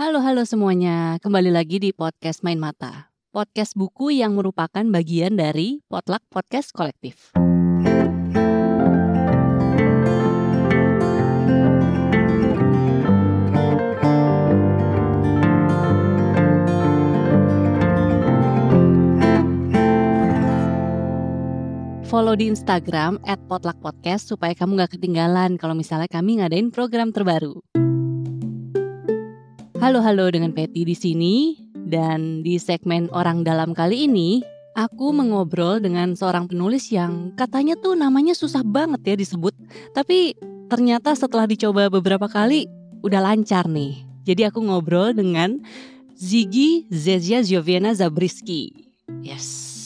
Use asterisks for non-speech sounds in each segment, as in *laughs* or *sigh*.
Halo halo semuanya, kembali lagi di podcast Main Mata. Podcast buku yang merupakan bagian dari Potluck Podcast Kolektif. Follow di Instagram at Potluck Podcast supaya kamu gak ketinggalan kalau misalnya kami ngadain program terbaru. Halo halo dengan Patty di sini dan di segmen orang dalam kali ini aku mengobrol dengan seorang penulis yang katanya tuh namanya susah banget ya disebut tapi ternyata setelah dicoba beberapa kali udah lancar nih. Jadi aku ngobrol dengan Ziggy Zezia Joviana Zabriski. Yes.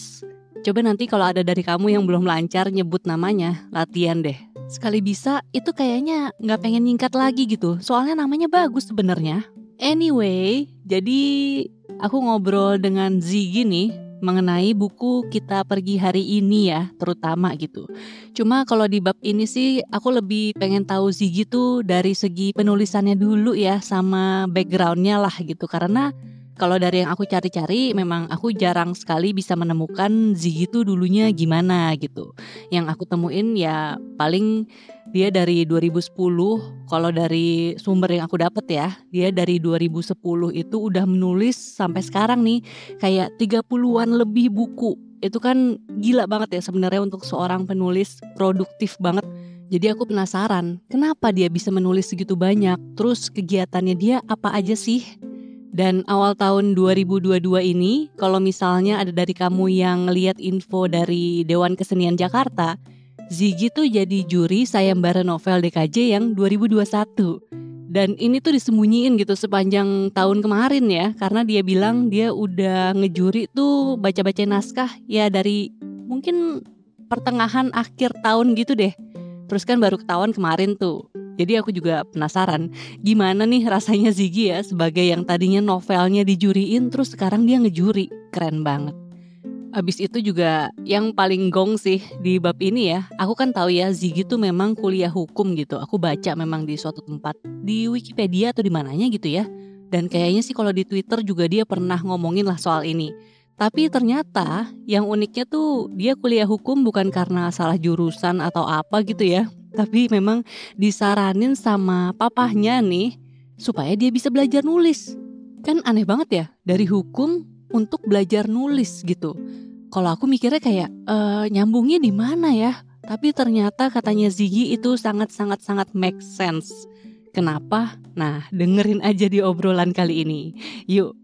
Coba nanti kalau ada dari kamu yang belum lancar nyebut namanya, latihan deh. Sekali bisa, itu kayaknya nggak pengen nyingkat lagi gitu. Soalnya namanya bagus sebenarnya. Anyway, jadi aku ngobrol dengan Ziggy nih mengenai buku kita pergi hari ini ya, terutama gitu. Cuma kalau di bab ini sih aku lebih pengen tahu Ziggy tuh dari segi penulisannya dulu ya sama backgroundnya lah gitu karena kalau dari yang aku cari-cari memang aku jarang sekali bisa menemukan Ziggy itu dulunya gimana gitu. Yang aku temuin ya paling dia dari 2010 kalau dari sumber yang aku dapat ya dia dari 2010 itu udah menulis sampai sekarang nih kayak 30-an lebih buku. Itu kan gila banget ya sebenarnya untuk seorang penulis produktif banget. Jadi aku penasaran kenapa dia bisa menulis segitu banyak? Terus kegiatannya dia apa aja sih? Dan awal tahun 2022 ini, kalau misalnya ada dari kamu yang lihat info dari Dewan Kesenian Jakarta, Ziggy tuh jadi juri sayembara novel DKJ yang 2021. Dan ini tuh disembunyiin gitu sepanjang tahun kemarin ya, karena dia bilang dia udah ngejuri tuh baca-baca naskah ya dari mungkin pertengahan akhir tahun gitu deh. Terus kan baru ketahuan kemarin tuh. Jadi aku juga penasaran gimana nih rasanya Ziggy ya sebagai yang tadinya novelnya dijuriin terus sekarang dia ngejuri. Keren banget. Abis itu juga yang paling gong sih di bab ini ya. Aku kan tahu ya Ziggy tuh memang kuliah hukum gitu. Aku baca memang di suatu tempat di Wikipedia atau di mananya gitu ya. Dan kayaknya sih kalau di Twitter juga dia pernah ngomongin lah soal ini. Tapi ternyata yang uniknya tuh dia kuliah hukum bukan karena salah jurusan atau apa gitu ya tapi memang disaranin sama papahnya nih supaya dia bisa belajar nulis. Kan aneh banget ya dari hukum untuk belajar nulis gitu. Kalau aku mikirnya kayak e, nyambungnya di mana ya? Tapi ternyata katanya Ziggy itu sangat-sangat sangat make sense. Kenapa? Nah, dengerin aja di obrolan kali ini. Yuk.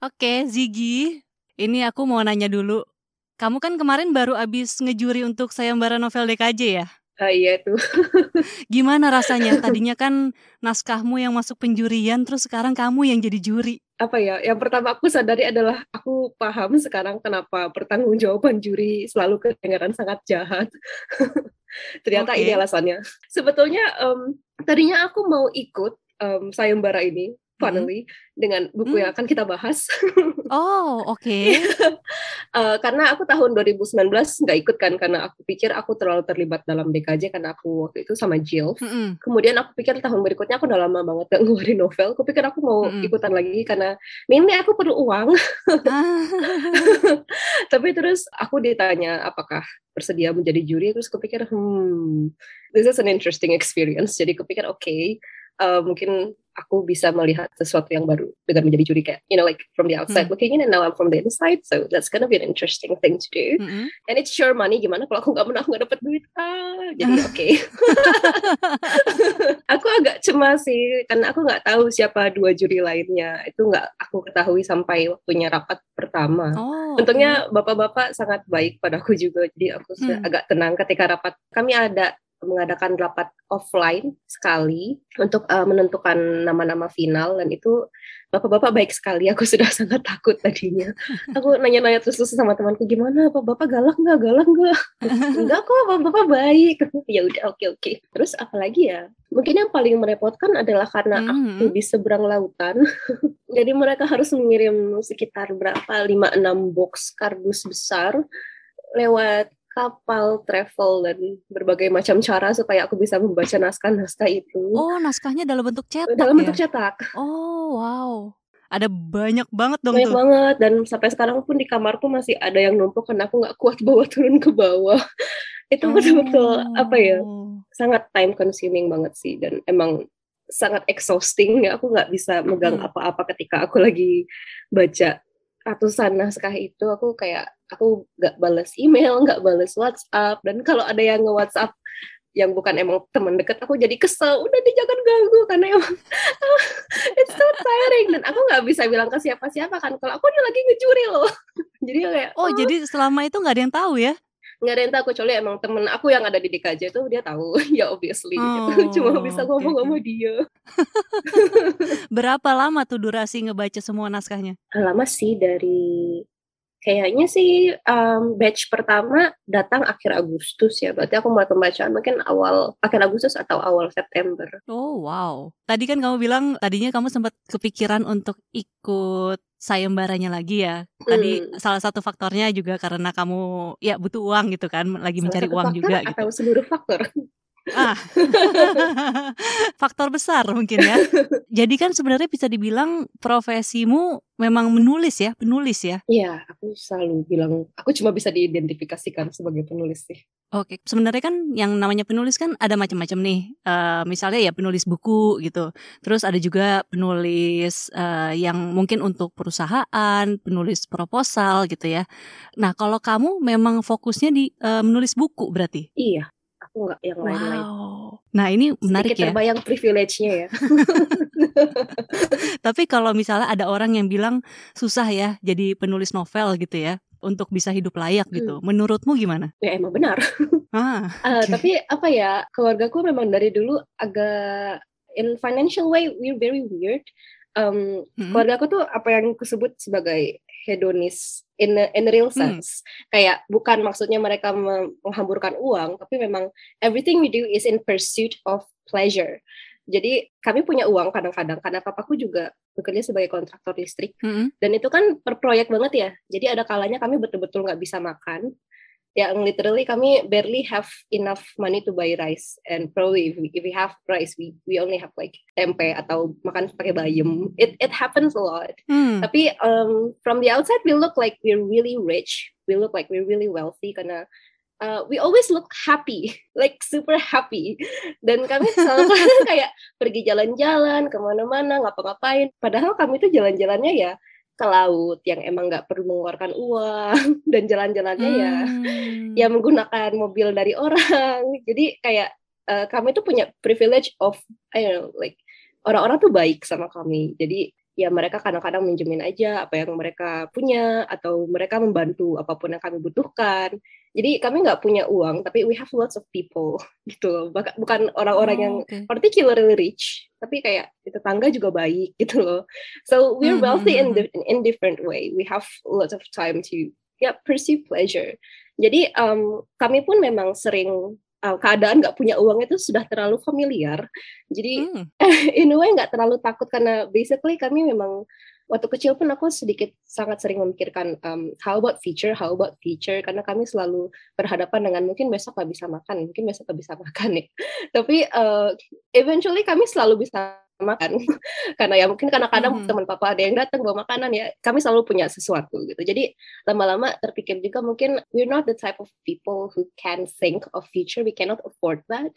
Oke, Ziggy. Ini aku mau nanya dulu. Kamu kan kemarin baru abis ngejuri untuk sayembara novel DKJ ya? Uh, iya tuh. *laughs* Gimana rasanya? Tadinya kan naskahmu yang masuk penjurian, terus sekarang kamu yang jadi juri. Apa ya? Yang pertama aku sadari adalah aku paham sekarang kenapa pertanggungjawaban juri selalu kedengaran sangat jahat. *laughs* Ternyata okay. ini alasannya. Sebetulnya um, tadinya aku mau ikut um, sayembara ini finally hmm. dengan buku hmm. yang akan kita bahas. *laughs* oh, oke. Okay. *laughs* uh, karena aku tahun 2019 nggak ikut kan karena aku pikir aku terlalu terlibat dalam DKJ karena aku waktu itu sama Jill. Hmm. Kemudian aku pikir tahun berikutnya aku udah lama banget gak ngeluarin novel. Aku pikir aku mau hmm. ikutan lagi karena mainly aku perlu uang. *laughs* Tapi terus aku ditanya apakah bersedia menjadi juri terus kepikir hmm this is an interesting experience jadi kepikir oke okay, uh, mungkin aku bisa melihat sesuatu yang baru dengan menjadi juri kayak you know like from the outside mm. looking in and now I'm from the inside so that's gonna be an interesting thing to do mm -hmm. and it's sure money gimana kalau aku nggak menang nggak dapat duit ah jadi *laughs* oke okay. *laughs* aku agak cemas sih karena aku nggak tahu siapa dua juri lainnya itu nggak aku ketahui sampai waktunya rapat pertama oh, untungnya bapak-bapak sangat baik padaku juga jadi aku mm. agak tenang ketika rapat kami ada mengadakan rapat offline sekali untuk uh, menentukan nama-nama final. Dan itu bapak-bapak baik sekali. Aku sudah *laughs* sangat takut tadinya. Aku nanya-nanya terus-terus sama temanku gimana bapak-bapak galak nggak? Galak nggak? *laughs* Enggak kok bapak-bapak baik. *laughs* Ya udah oke okay, oke. Okay. terus apalagi ya? Mungkin yang paling merepotkan adalah karena mm-hmm. aku di seberang lautan. Jadi mereka harus mengirim sekitar berapa? lima enam box kardus besar lewat kapal, travel dan berbagai macam cara supaya aku bisa membaca naskah-naskah itu. Oh, naskahnya dalam bentuk cetak. Dalam ya? bentuk cetak. Oh, wow. Ada banyak banget dong banyak tuh. banget dan sampai sekarang pun di kamarku masih ada yang numpuk karena aku nggak kuat *laughs* bawa turun ke bawah. itu betul-betul oh. apa ya? Sangat time consuming banget sih dan emang sangat exhausting ya aku nggak bisa megang hmm. apa-apa hmm. ketika aku lagi baca ratusan. Naskah itu aku kayak aku nggak balas email nggak balas WhatsApp. Dan kalau ada yang nge WhatsApp yang bukan emang teman dekat aku jadi kesel. Udah dia jangan ganggu karena emang *laughs* it's so tiring. Dan aku nggak bisa bilang ke siapa-siapa kan. Kalau aku lagi ngecuri loh. *laughs* Jadi kayak oh, oh. jadi selama itu nggak ada yang tahu ya nggak ada yang tahu kecuali emang temen aku yang ada di DKJ itu dia tahu *laughs* ya obviously gitu. oh, gitu. cuma bisa ngomong okay. sama dia *laughs* berapa lama tuh durasi ngebaca semua naskahnya lama sih dari kayaknya sih um, batch pertama datang akhir Agustus ya. Berarti aku mulai pembacaan mungkin awal akhir Agustus atau awal September. Oh wow. Tadi kan kamu bilang tadinya kamu sempat kepikiran untuk ikut sayembaranya lagi ya. Tadi hmm. salah satu faktornya juga karena kamu ya butuh uang gitu kan, lagi salah mencari uang juga gitu. Atau seluruh faktor. Ah, *laughs* faktor besar mungkin ya. Jadi kan sebenarnya bisa dibilang profesimu memang menulis ya, penulis ya. Iya, aku selalu bilang aku cuma bisa diidentifikasikan sebagai penulis sih. Oke, sebenarnya kan yang namanya penulis kan ada macam-macam nih. Uh, misalnya ya penulis buku gitu. Terus ada juga penulis uh, yang mungkin untuk perusahaan, penulis proposal gitu ya. Nah, kalau kamu memang fokusnya di uh, menulis buku berarti? Iya aku nggak yang lain-lain. Wow. Nah ini menarik Sedikit ya. terbayang privilege-nya ya. *laughs* Tapi kalau misalnya ada orang yang bilang susah ya jadi penulis novel gitu ya untuk bisa hidup layak gitu. Hmm. Menurutmu gimana? Ya emang benar. *laughs* Ah, uh, tapi apa ya keluargaku memang dari dulu agak in financial way we're very weird. Um, hmm. Keluarga aku tuh apa yang kusebut sebagai hedonis in a, in a real hmm. sense. Hmm. Kayak bukan maksudnya mereka menghamburkan uang, tapi memang everything we do is in pursuit of pleasure. Jadi kami punya uang kadang-kadang karena papaku juga bekerja sebagai kontraktor listrik -hmm. dan itu kan per proyek banget ya. Jadi ada kalanya kami betul-betul nggak bisa makan yang literally kami barely have enough money to buy rice and probably if we, if we have rice we we only have like tempe atau makan pakai bayam it it happens a lot hmm. tapi um, from the outside we look like we're really rich we look like we're really wealthy karena uh, we always look happy, *laughs* like super happy. Dan kami selalu *laughs* kayak pergi jalan-jalan ke mana-mana, ngapa-ngapain. Padahal kami itu jalan-jalannya ya ke laut yang emang nggak perlu mengeluarkan uang *laughs* dan jalan-jalannya ya, hmm. ya ya menggunakan mobil dari orang *laughs* jadi kayak uh, kami tuh punya privilege of I don't know like orang-orang tuh baik sama kami jadi ya mereka kadang-kadang minjemin aja apa yang mereka punya atau mereka membantu apa pun yang kami butuhkan. Jadi kami nggak punya uang tapi we have lots of people *laughs* gitu bukan orang-orang oh, yang okay. particularly rich tapi kayak tetangga juga baik *laughs* gitu loh. So we're mm-hmm. wealthy in the, in different way. We have lots of time to yeah pursue pleasure. Jadi um, kami pun memang sering keadaan nggak punya uang itu sudah terlalu familiar. Jadi hmm. *laughs* in a way nggak terlalu takut karena basically kami memang waktu kecil pun aku sedikit sangat sering memikirkan um, how about future, how about future karena kami selalu berhadapan dengan mungkin besok nggak bisa makan, mungkin besok nggak bisa *laughs* makan nih. Tapi uh, eventually kami selalu bisa makan *laughs* karena ya mungkin kadang-kadang hmm. teman papa ada yang datang bawa makanan ya kami selalu punya sesuatu gitu jadi lama-lama terpikir juga mungkin we're not the type of people who can think of future we cannot afford that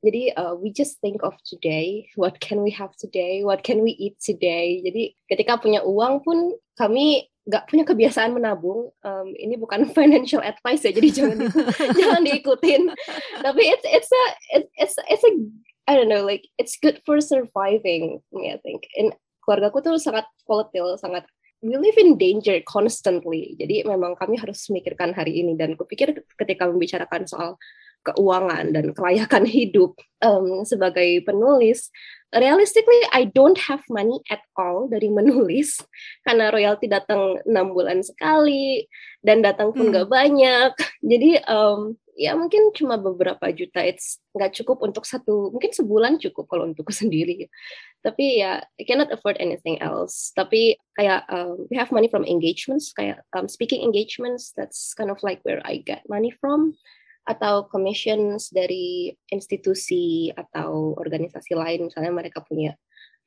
jadi uh, we just think of today, what can we have today, what can we eat today. Jadi ketika punya uang pun kami nggak punya kebiasaan menabung. Um, ini bukan *laughs* financial advice ya, jadi jangan di, *laughs* jangan diikutin. Tapi it's it's a it's it's a I don't know, like it's good for surviving. I think. And keluargaku tuh sangat volatile, sangat we live in danger constantly. Jadi memang kami harus memikirkan hari ini dan kupikir ketika membicarakan soal keuangan dan kelayakan *laughs* hidup um, sebagai penulis, realistically I don't have money at all dari menulis *laughs* karena royalti datang enam bulan sekali dan datang pun hmm. gak banyak. *laughs* Jadi um, ya mungkin cuma beberapa juta it's nggak cukup untuk satu mungkin sebulan cukup kalau untukku *laughs* sendiri. Tapi ya I cannot afford anything else. Tapi kayak um, we have money from engagements kayak um, speaking engagements that's kind of like where I get money from. Atau commissions dari institusi atau organisasi lain misalnya mereka punya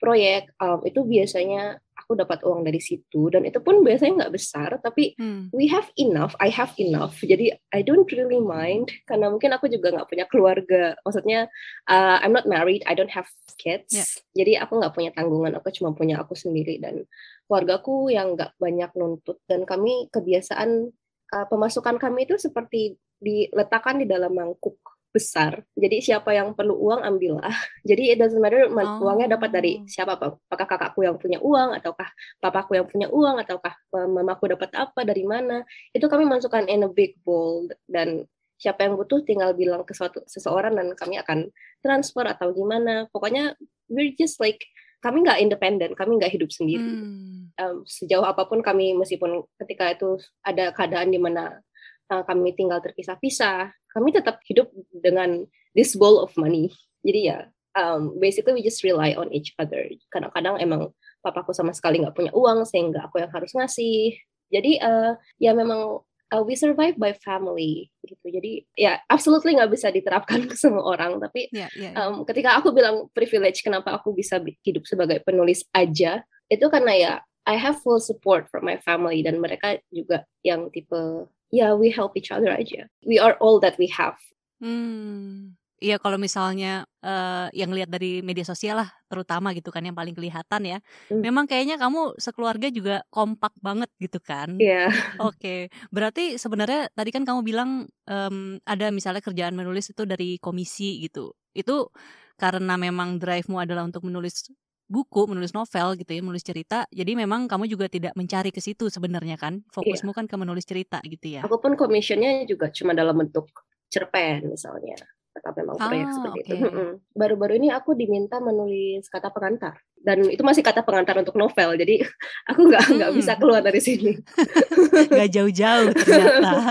proyek um, itu biasanya aku dapat uang dari situ dan itu pun biasanya nggak besar tapi hmm. we have enough I have enough. Jadi I don't really mind karena mungkin aku juga nggak punya keluarga. Maksudnya uh, I'm not married I don't have kids. Yeah. jadi aku nggak punya tanggungan aku cuma punya aku sendiri dan keluargaku yang nggak banyak nuntut. Dan kami kebiasaan uh, pemasukan kami itu seperti diletakkan di dalam mangkuk besar. Jadi siapa yang perlu uang ambillah. *laughs* Jadi it doesn't matter oh. uangnya dapat dari siapa apakah kakakku yang punya uang ataukah papaku yang punya uang ataukah mamaku dapat apa dari mana. Itu kami masukkan in a big bowl dan siapa yang butuh tinggal bilang ke suatu seseorang dan kami akan transfer atau gimana. Pokoknya we're just like kami nggak independen, kami nggak hidup sendiri. Hmm. Um, sejauh apa pun kami meskipun ketika itu ada keadaan di mana uh, kami tinggal terpisah-pisah, kami tetap hidup dengan this bowl of money. Jadi ya, um, basically we just rely on each other. Kadang-kadang emang papaku sama sekali nggak punya uang sehingga aku yang harus ngasih. Jadi uh, ya memang uh, we survive by family gitu. Jadi ya absolutely nggak bisa diterapkan ke semua orang. Tapi yeah, yeah, yeah. Um, ketika aku bilang privilege, kenapa aku bisa hidup sebagai penulis aja, itu karena ya I have full support from my family dan mereka juga yang tipe ya we help each other aja. We are all that we have. Hmm. Iya kalau misalnya uh, yang lihat dari media sosial lah terutama gitu kan yang paling kelihatan ya. Hmm. Memang kayaknya kamu sekeluarga juga kompak banget gitu kan. Iya. Yeah. Oke. Okay. Berarti sebenarnya tadi kan kamu bilang um, ada misalnya kerjaan menulis itu dari komisi gitu. Itu karena memang drive-mu adalah untuk menulis buku, menulis novel gitu ya, menulis cerita. Jadi memang kamu juga tidak mencari ke situ sebenarnya kan? Fokusmu iya. kan ke menulis cerita gitu ya. Aku pun commissionnya juga cuma dalam bentuk cerpen misalnya. Atau memang proyek oh, seperti okay. itu. Baru-baru ini aku diminta menulis kata pengantar. Dan itu masih kata pengantar untuk novel. Jadi *laughs* aku nggak nggak hmm. bisa keluar dari sini. *laughs* Gak jauh-jauh ternyata.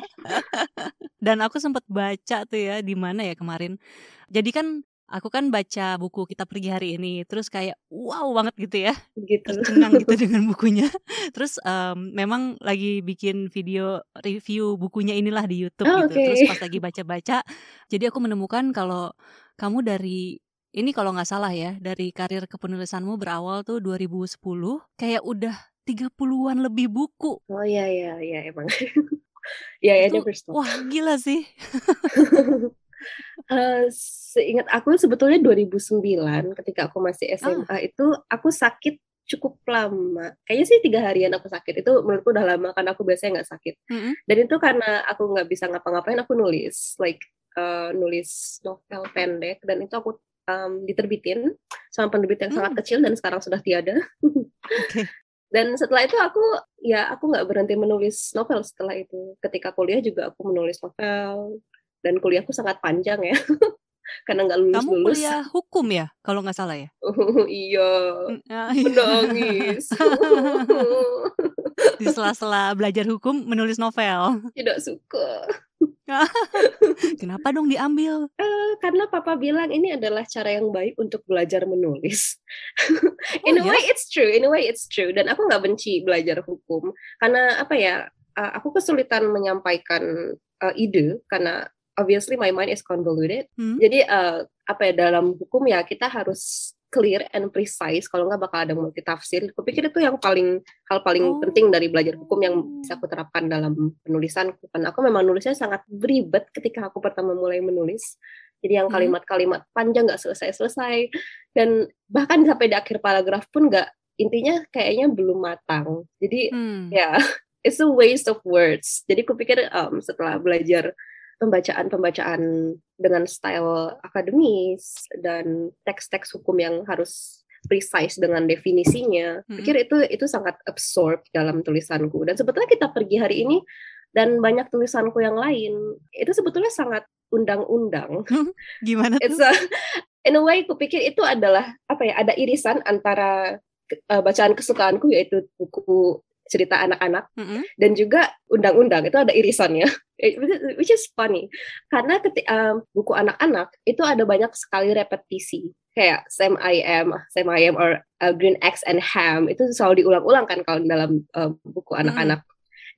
*laughs* Dan aku sempat baca tuh ya di mana ya kemarin. Jadi kan aku kan baca buku kita pergi hari ini terus kayak wow banget gitu ya gitu tercengang gitu *laughs* dengan bukunya terus um, memang lagi bikin video review bukunya inilah di YouTube oh, gitu okay. terus pas lagi *laughs* baca-baca jadi aku menemukan kalau kamu dari ini kalau nggak salah ya dari karir kepenulisanmu berawal tuh 2010 kayak udah 30-an lebih buku. Oh iya iya iya emang. *laughs* ya ya Wah, gila sih. Uh, seingat aku sebetulnya 2009 ketika aku masih SMA ah. itu aku sakit cukup lama. Kayaknya sih tiga harian aku sakit. Itu menurutku udah lama karena aku biasanya nggak sakit. Mm -hmm. Dan itu karena aku nggak bisa ngapa-ngapain, aku nulis, like uh, nulis novel pendek. Dan itu aku um, diterbitin sama penerbit yang mm. sangat kecil dan sekarang sudah tiada. okay. *laughs* Dan setelah itu aku ya aku nggak berhenti menulis novel setelah itu. Ketika kuliah juga aku menulis novel, dan kuliahku sangat panjang ya *laughs* karena nggak lulus kamu kuliah hukum ya kalau nggak salah ya oh, iya menangis *laughs* di sela-sela belajar hukum menulis novel tidak suka *laughs* Kenapa dong diambil? Uh, karena papa bilang ini adalah cara yang baik untuk belajar menulis. in oh, a ya? way it's true, in a way it's true. Dan aku nggak benci belajar hukum karena apa ya? Uh, aku kesulitan menyampaikan uh, ide karena obviously my mind is convoluted. Hmm. Jadi uh, apa ya dalam hukum ya kita harus clear and precise kalau nggak bakal ada multi tafsir. Kupikir itu yang paling hal paling oh. penting dari belajar hukum yang bisa aku terapkan dalam penulisan. Karena aku memang nulisnya sangat beribet ketika aku pertama mulai menulis. Jadi yang hmm. kalimat-kalimat panjang nggak selesai-selesai dan bahkan sampai di akhir paragraf pun nggak intinya kayaknya belum matang. Jadi hmm. ya *laughs* it's a waste of words. Jadi kupikir um, setelah belajar pembacaan-pembacaan dengan style akademis dan teks-teks hukum yang harus precise dengan definisinya. Hmm. Pikir itu itu sangat absorb dalam tulisanku. Dan sebetulnya kita pergi hari ini dan banyak tulisanku yang lain itu sebetulnya sangat undang-undang. *laughs* Gimana tuh? It's a, in a way, kupikir itu adalah apa ya? Ada irisan antara uh, bacaan kesukaanku yaitu buku cerita anak-anak mm -hmm. dan juga undang-undang itu ada irisannya *laughs* which is funny karena ketika um, buku anak-anak itu ada banyak sekali repetisi kayak Sam I am Sam I am or uh, Green Eggs and Ham itu selalu diulang-ulang kan kalau dalam uh, buku anak-anak mm.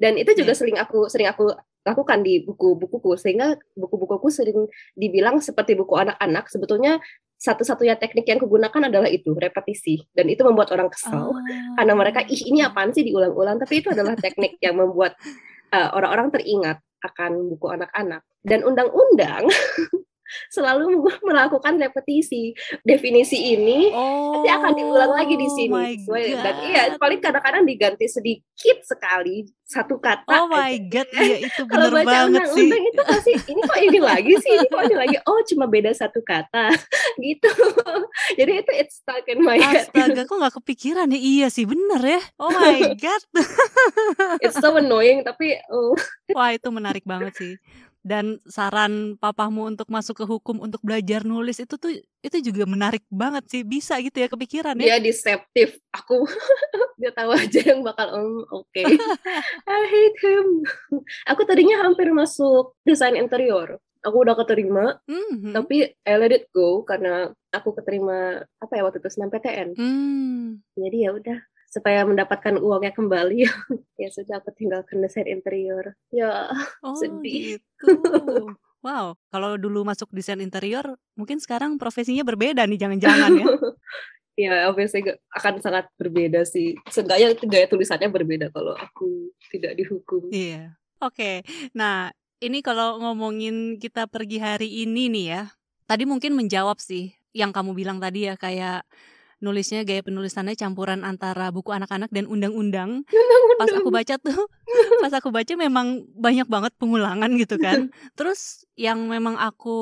dan itu juga yeah. sering aku sering aku lakukan di buku-bukuku sehingga buku-bukuku sering dibilang seperti buku anak-anak sebetulnya satu-satunya teknik yang kugunakan adalah itu repetisi. Dan itu membuat orang kesal oh. karena mereka ih ini apaan sih diulang-ulang? Tapi itu adalah teknik yang membuat uh, orang-orang teringat akan buku anak-anak. Dan undang-undang selalu *laughs* melakukan repetisi. Definisi ini oh, nanti akan diulang lagi di sini. dan iya paling kadang-kadang diganti sedikit sekali satu kata oh my god *laughs* iya itu benar Kalau baca banget undang, sih. undang itu pasti ini kok ini lagi sih? Ini kok ini lagi? Oh cuma beda satu kata *laughs* gitu. Jadi itu it's stuck in my head. Astaga kok nggak kepikiran ya. Iya sih bener ya. Oh my god. It's so annoying tapi oh. wah itu menarik banget sih dan saran papamu untuk masuk ke hukum untuk belajar nulis itu tuh itu juga menarik banget sih bisa gitu ya kepikiran ya dia deceptive aku *laughs* dia tahu aja yang bakal um, oke okay. *laughs* I hate him aku tadinya hampir masuk desain interior aku udah keterima mm-hmm. tapi I let it go karena aku keterima apa ya waktu itu SNMPTN mm. jadi ya udah supaya mendapatkan uangnya kembali. *laughs* Ya sudah aku tinggalkan desain interior. Ya oh, sedih. gitu. wow kalau dulu masuk desain interior mungkin sekarang profesinya berbeda nih jangan-jangan ya. *laughs* Ya obviously akan sangat berbeda sih. Seenggaknya gaya tulisannya berbeda kalau aku tidak dihukum. Iya. Oke okay. nah ini kalau ngomongin kita pergi hari ini nih ya tadi mungkin menjawab sih yang kamu bilang tadi ya kayak nulisnya gaya penulisannya campuran antara buku anak-anak dan undang-undang. Pas aku baca tuh, *laughs* pas aku baca memang banyak banget pengulangan gitu kan. *laughs* Terus yang memang aku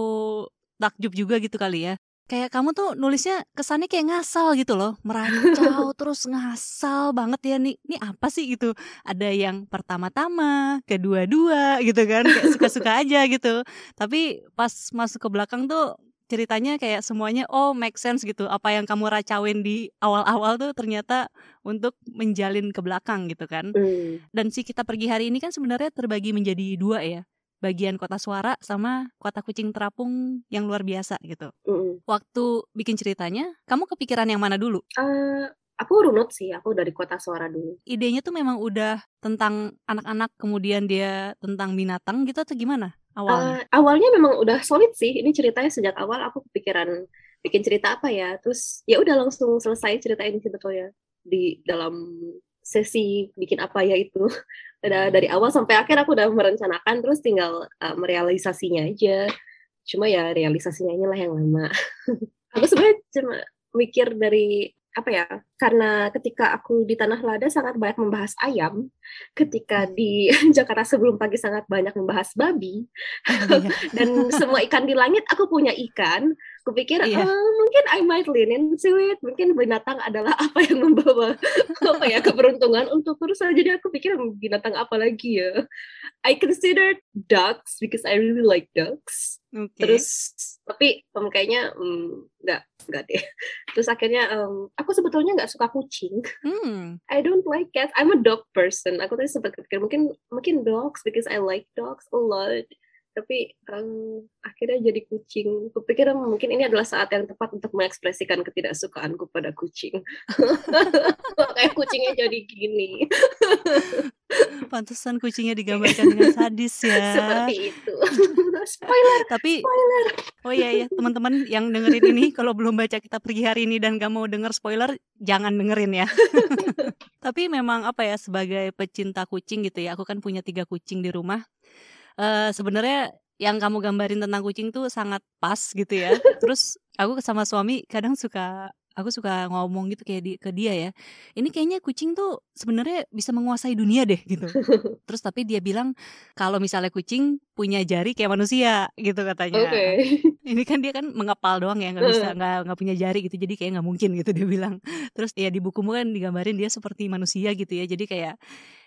takjub juga gitu kali ya. Kayak kamu tuh nulisnya kesannya kayak ngasal gitu loh, merancau *laughs* terus ngasal banget ya nih. Ini apa sih gitu? Ada yang pertama-tama, kedua-dua gitu kan, kayak suka-suka aja gitu. Tapi pas masuk ke belakang tuh ceritanya kayak semuanya oh make sense gitu. Apa yang kamu racauin di awal-awal tuh ternyata untuk menjalin ke belakang gitu kan. Mm. dan si kita pergi hari ini kan sebenarnya terbagi menjadi dua ya bagian kota suara sama kota kucing terapung yang luar biasa gitu. Mm. waktu bikin ceritanya kamu kepikiran yang mana dulu? Uh, aku runut sih aku dari kota suara dulu. Idenya tuh memang udah tentang anak-anak kemudian dia tentang binatang gitu atau gimana awalnya? Uh, awalnya memang udah solid sih. Ini ceritanya sejak awal aku kepikiran bikin cerita apa ya. Terus ya udah langsung selesai cerita ini sebetulnya di dalam sesi bikin apa ya itu. *laughs* dari awal sampai akhir aku udah merencanakan terus tinggal uh, merealisasinya aja. Cuma ya realisasinya inilah yang lama. *laughs* aku sebenarnya cuma mikir dari apa ya karena ketika aku di tanah lada sangat banyak membahas ayam ketika di *laughs* Jakarta sebelum pagi sangat banyak membahas babi oh, iya. *laughs* dan semua ikan di langit aku punya ikan kupikir iya. oh, mungkin I might lean into it mungkin binatang adalah apa yang membawa *laughs* apa ya keberuntungan untuk terus jadi aku pikir binatang apa lagi ya I consider ducks because I really like ducks Okay. Terus tapi um, kayaknya um, nggak nggak deh. *laughs* Terus akhirnya um, aku sebetulnya nggak suka kucing. Hmm. I don't like cats. I'm a dog person. Aku tadi sempat mungkin mungkin dogs because I like dogs a lot tapi um, akhirnya jadi kucing. Kupikir mungkin ini adalah saat yang tepat untuk mengekspresikan ketidaksukaanku pada kucing. *laughs* Kayak kucingnya jadi gini. *laughs* Pantesan kucingnya digambarkan dengan sadis ya. Seperti itu. *laughs* spoiler. Tapi spoiler. Oh iya ya, teman-teman yang dengerin ini kalau belum baca kita pergi hari ini dan gak mau denger spoiler, jangan dengerin ya. Tapi memang apa ya sebagai pecinta kucing gitu ya, aku kan punya tiga kucing di rumah uh, sebenarnya yang kamu gambarin tentang kucing tuh sangat pas gitu ya. *laughs* Terus aku sama suami kadang suka aku suka ngomong gitu kayak di, ke dia ya. Ini kayaknya kucing tuh sebenarnya bisa menguasai dunia deh gitu. *laughs* Terus tapi dia bilang kalau misalnya kucing punya jari kayak manusia gitu katanya. Okay. *laughs* Ini kan dia kan mengepal doang ya nggak bisa nggak nggak punya jari gitu jadi kayak nggak mungkin gitu dia bilang. Terus ya di bukumu kan digambarin dia seperti manusia gitu ya. Jadi kayak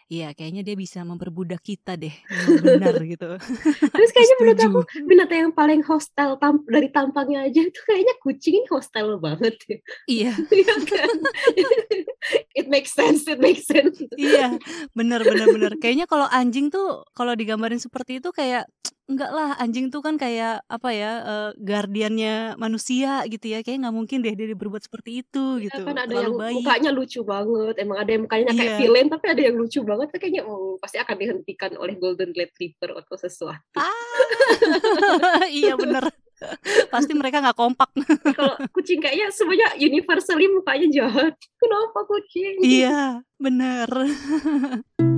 Iya, kayaknya dia bisa memperbudak kita deh, benar *laughs* gitu. Terus kayaknya *laughs* menurut aku binatang yang paling hostile tam dari tampangnya aja itu kayaknya kucing ini hostile banget ya. Iya. *laughs* Iya kan? It make sense, it make sense. iya, bener bener bener. Kayaknya kalau anjing tuh kalau digambarin seperti itu kayak enggak lah anjing tuh kan kayak apa ya uh, guardiannya manusia gitu ya. Kayak nggak mungkin deh dia berbuat seperti itu ya, gitu. kan ada Terlalu yang baik. mukanya lucu banget. Emang ada yang mukanya kayak yeah. villain tapi ada yang lucu banget. Kayaknya oh, pasti akan dihentikan oleh golden retriever atau sesuatu. Ah! *laughs* Iya bener. Pasti mereka nggak kompak. Kalau kucing kayaknya semuanya universally mukanya jahat. Kenapa kucing? Iya bener *laughs*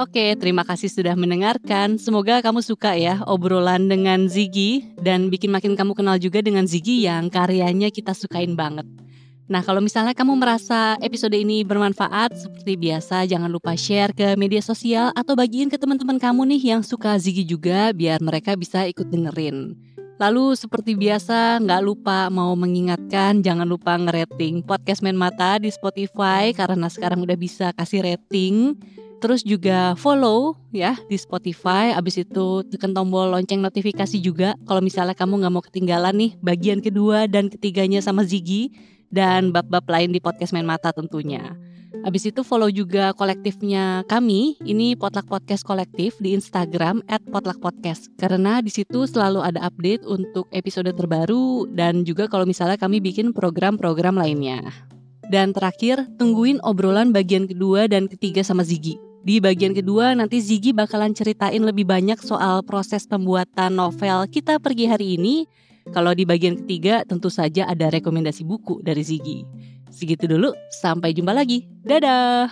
Oke, terima kasih sudah mendengarkan. Semoga kamu suka ya obrolan dengan Ziggy dan bikin makin kamu kenal juga dengan Ziggy yang karyanya kita sukain banget. Nah, kalau misalnya kamu merasa episode ini bermanfaat, seperti biasa jangan lupa share ke media sosial atau bagiin ke teman-teman kamu nih yang suka Ziggy juga biar mereka bisa ikut dengerin. Lalu seperti biasa nggak lupa mau mengingatkan jangan lupa ngerating podcast Main Mata di Spotify karena sekarang udah bisa kasih rating. Terus juga follow ya di Spotify. Abis itu tekan tombol lonceng notifikasi juga. Kalau misalnya kamu nggak mau ketinggalan nih bagian kedua dan ketiganya sama Ziggy dan bab-bab lain di podcast Main Mata tentunya. Abis itu follow juga kolektifnya kami, ini Potluck Podcast Kolektif di Instagram at Potluck Podcast. Karena di situ selalu ada update untuk episode terbaru dan juga kalau misalnya kami bikin program-program lainnya. Dan terakhir, tungguin obrolan bagian kedua dan ketiga sama Ziggy. Di bagian kedua nanti Ziggy bakalan ceritain lebih banyak soal proses pembuatan novel Kita Pergi Hari Ini. Kalau di bagian ketiga tentu saja ada rekomendasi buku dari Ziggy. Segitu dulu, sampai jumpa lagi. Dadah!